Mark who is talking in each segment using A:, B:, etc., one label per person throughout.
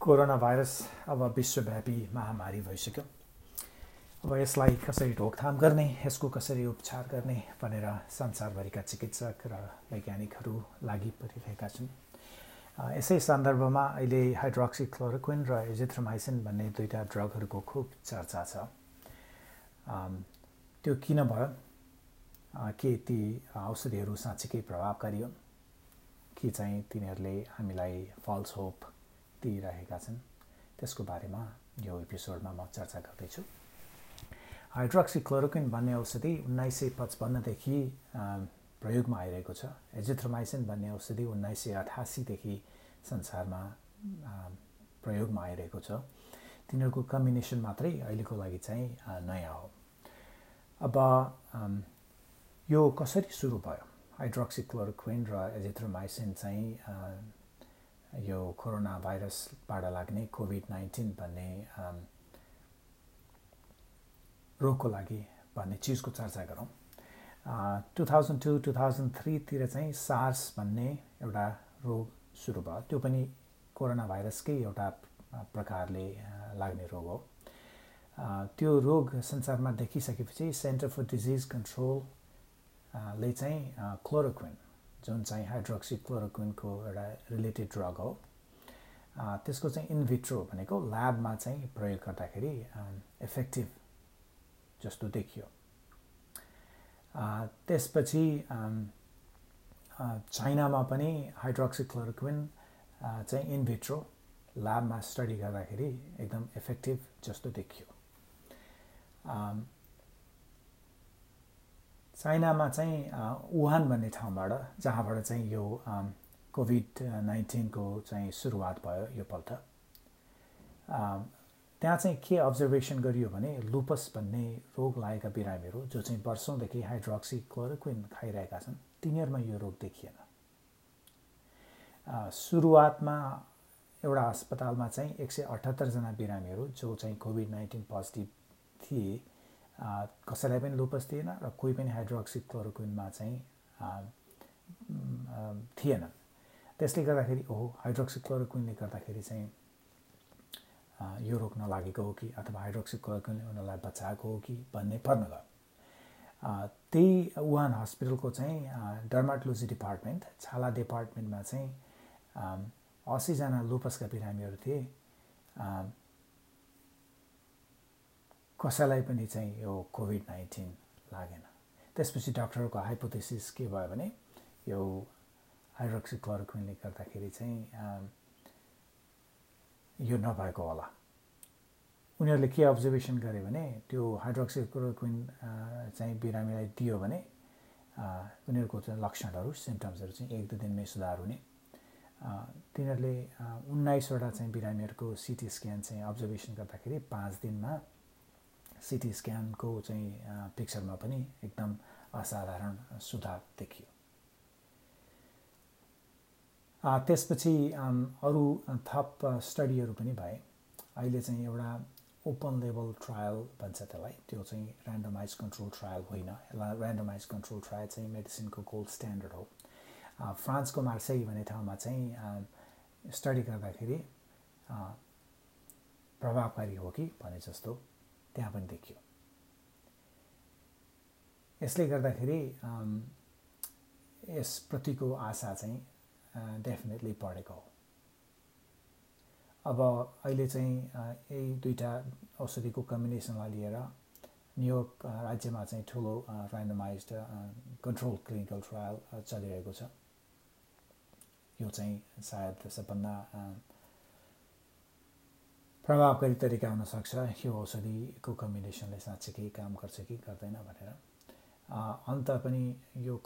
A: Corona virus अब विश्वव्यापी महामारी भइसक्यो। अब यसलाई कसरी रोकथाम गर्ने यसको कसरी उपचार गर्ने भनेर संसारभरिका चिकित्सक र वैज्ञानिकहरू लागि परिरहेका छन्। यसै सन्दर्भमा अहिले हाइड्रोक्सी क्लोरोक्विन र एजिथ्रोमाइसिन भन्ने दुईवटा ड्रगहरूको खुब चर्चा छ। त्यो किन भयो? के ती औषधिहरू साँच्चीकै प्रभावकारी हुन् कि चाहिँ तिनीहरूले हामीलाई फल्स होप दिइरहेका छन्। त्यसको बारेमा यो एपिसोडमा म चर्चा गर्दैछु। हाइड्रोक्सी क्लोरोक्विन भन्ने औषधि उन्नाइस सय पचपन्नदेखि प्रयोगमा आइरहेको छ। एजिथ्रोमाइसिन भन्ने औषधि उन्नाइस सय अठासीदेखि संसारमा प्रयोगमा आइरहेको छ। तिनीहरूको कम्बिनेसन मात्रै अहिलेको लागि चाहिँ नयाँ हो। अब यो कसरी सुरु भयो? हाइड्रोक्सी क्लोरोक्विन र एजिथ्रोमाइसिन चाहिँ यो कोरोना भाइरसबाट लाग्ने कोभिड नाइन्टिन भन्ने रोगको लागि भन्ने चिजको चर्चा गरौँ। Two thousand two two thousand थ्रीतिर चाहिँ सार्स भन्ने एउटा रोग सुरु भयो। त्यो पनि कोरोना भाइरसकै एउटा प्रकारले लाग्ने रोग हो। त्यो रोग संसारमा देखिसकेपछि सेन्टर फर डिजिज कन्ट्रोलले चाहिँ क्लोरोक्विन जुन चाहिँ हाइड्रोक्सी क्लोरोक्विनको एउटा रिलेटेड ड्रग हो त्यसको चाहिँ इनभिट्रो भनेको ल्याबमा चाहिँ प्रयोग गर्दाखेरि इफेक्टिभ जस्तो देखियो। त्यसपछि चाइनामा पनि हाइड्रोक्सी क्लोरोक्विन चाहिँ इनभिट्रो ल्याबमा स्टडी गर्दाखेरि एकदम इफेक्टिभ जस्तो देखियो। चाइनामा चाहिँ वुहान भन्ने ठाउँबाट जहाँबाट चाहिँ यो कोभिड नाइन्टिनको चाहिँ सुरुवात भयो यो पल्ट। त्यहाँ चाहिँ के अब्जर्भेसन गरियो भने लुपस भन्ने रोग लागेका बिरामीहरू जो चाहिँ वर्षौँदेखि हाइड्रोक्सी क्लोरोक्विन खाइरहेका छन् तिनीहरूमा यो रोग देखिएन। सुरुवातमा एउटा अस्पतालमा चाहिँ एक सय अठहत्तरजना बिरामीहरू जो चाहिँ कोभिड नाइन्टिन पोजिटिभ थिए कसैलाई पनि लुपस थिएन र कोही पनि हाइड्रोक्सी क्लोरोक्विनमा चाहिँ थिएन त्यसले गर्दाखेरि ओहो हाइड्रोक्सी क्लोरोक्विनले गर्दाखेरि चाहिँ यो रोग नलागेको हो कि अथवा हाइड्रोक्सी क्लोरोक्विनले उनीहरूलाई बचाएको हो कि भन्ने पर्न गयो। त्यही वुहान हस्पिटलको चाहिँ डर्माटोलोजी डिपार्टमेन्ट छाला डिपार्टमेन्टमा चाहिँ असीजना लुपसका बिरामीहरू थिए। कसैलाई पनि चाहिँ यो कोभिड नाइन्टिन लागेन। त्यसपछि डक्टरको हाइपोथेसिस के भयो भने यो हाइड्रोक्सी क्लोरोक्विनले गर्दाखेरि चाहिँ यो नभएको होला। उनीहरूले के अब्जर्भेसन गरे भने त्यो हाइड्रोक्सी क्लोरोक्विन चाहिँ बिरामीलाई दियो भने उनीहरूको चाहिँ लक्षणहरू सिम्टम्सहरू चाहिँ एक दुई दिनमै सुधार हुने। तिनीहरूले उन्नाइसवटा चाहिँ बिरामीहरूको सिटी स्क्यान चाहिँ अब्जर्भेसन गर्दाखेरि पाँच दिनमा सिटी स्क्यानको चाहिँ पिक्चरमा पनि एकदम असाधारण सुधार देखियो। त्यसपछि अरू थप स्टडीहरू पनि भए। अहिले चाहिँ एउटा ओपन लेभल ट्रायल भन्छ त्यसलाई। त्यो चाहिँ ऱ्यान्डमाइज कन्ट्रोल ट्रायल होइन। यसलाई ऱ्यान्डमाइज कन्ट्रोल ट्रायल चाहिँ मेडिसिनको गोल्ड स्ट्यान्डर्ड हो। फ्रान्सको मार्सेई भन्ने ठाउँमा चाहिँ स्टडी गर्दाखेरि प्रभावकारी हो कि भने जस्तो। त्यहाँ पनि देखियो। यसले गर्दाखेरि यसप्रतिको आशा चाहिँ डेफिनेटली बढेको हो। अब अहिले चाहिँ यही दुईवटा औषधिको कम्बिनेसनलाई लिएर न्युयोर्क राज्यमा चाहिँ ठुलो ऱ्यान्डमाइज कन्ट्रोल क्लिनिकल ट्रायल चलिरहेको छ। यो चाहिँ सायद सबभन्दा प्रभावकारी तरिका हुनसक्छ यो औषधिको कम्बिनेसनले साँच्चीकै काम गर्छ कि गर्दैन भनेर। अन्त पनि यो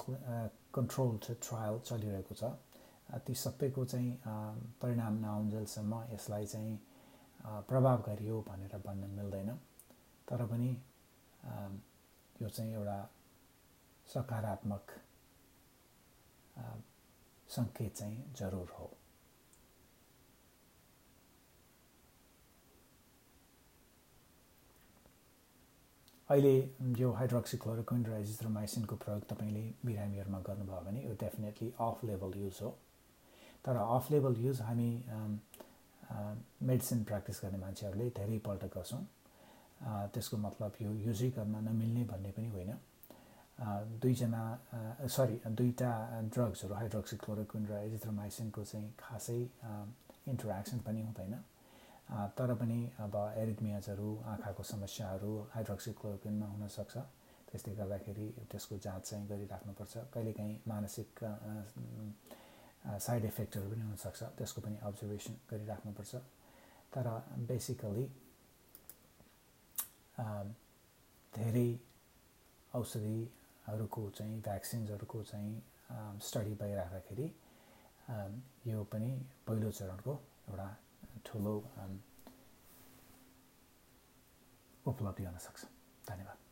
A: कन्ट्रोल ट्रायल चलिरहेको छ। ती सबैको चाहिँ परिणाम नआउन्जेलसम्म यसलाई चाहिँ प्रभावकारी हो भनेर भन्न मिल्दैन। तर पनि यो चाहिँ एउटा सकारात्मक सङ्केत चाहिँ जरुर हो। अहिले यो हाइड्रोक्सी क्लोरोक्विन र एजिथ्रोमाइसिनको प्रयोग तपाईँले बिरामीहरूमा गर्नुभयो भने यो डेफिनेटली अफ लेभल युज हो। तर अफ लेभल युज हामी मेडिसिन प्र्याक्टिस गर्ने मान्छेहरूले धेरैपल्ट गर्छौँ। त्यसको मतलब यो युजै गर्न नमिल्ने भन्ने पनि होइन। दुईजना सरी दुईवटा ड्रग्सहरू हाइड्रोक्सिक्लोरोक्विन र एजिथ्रोमाइसिनको चाहिँ खासै इन्टरेक्सन पनि हुँदैन। तर पनि अब एरिथमियाजहरू आँखाको समस्याहरू हाइड्रोक्सिक्लोरोक्विनमा हुनसक्छ। त्यसले गर्दाखेरि त्यसको जाँच चाहिँ गरिराख्नुपर्छ। कहिलेकाहीँ मानसिक साइड इफेक्टहरू पनि हुनसक्छ। त्यसको पनि अब्जर्भेसन गरिराख्नुपर्छ। तर बेसिकली धेरै औषधिहरूको चाहिँ भ्याक्सिन्सहरूको चाहिँ स्टडी भइराख्दाखेरि यो पनि पहिलो चरणको एउटा ठुलो उपलब्धि हुनसक्छ धन्यवाद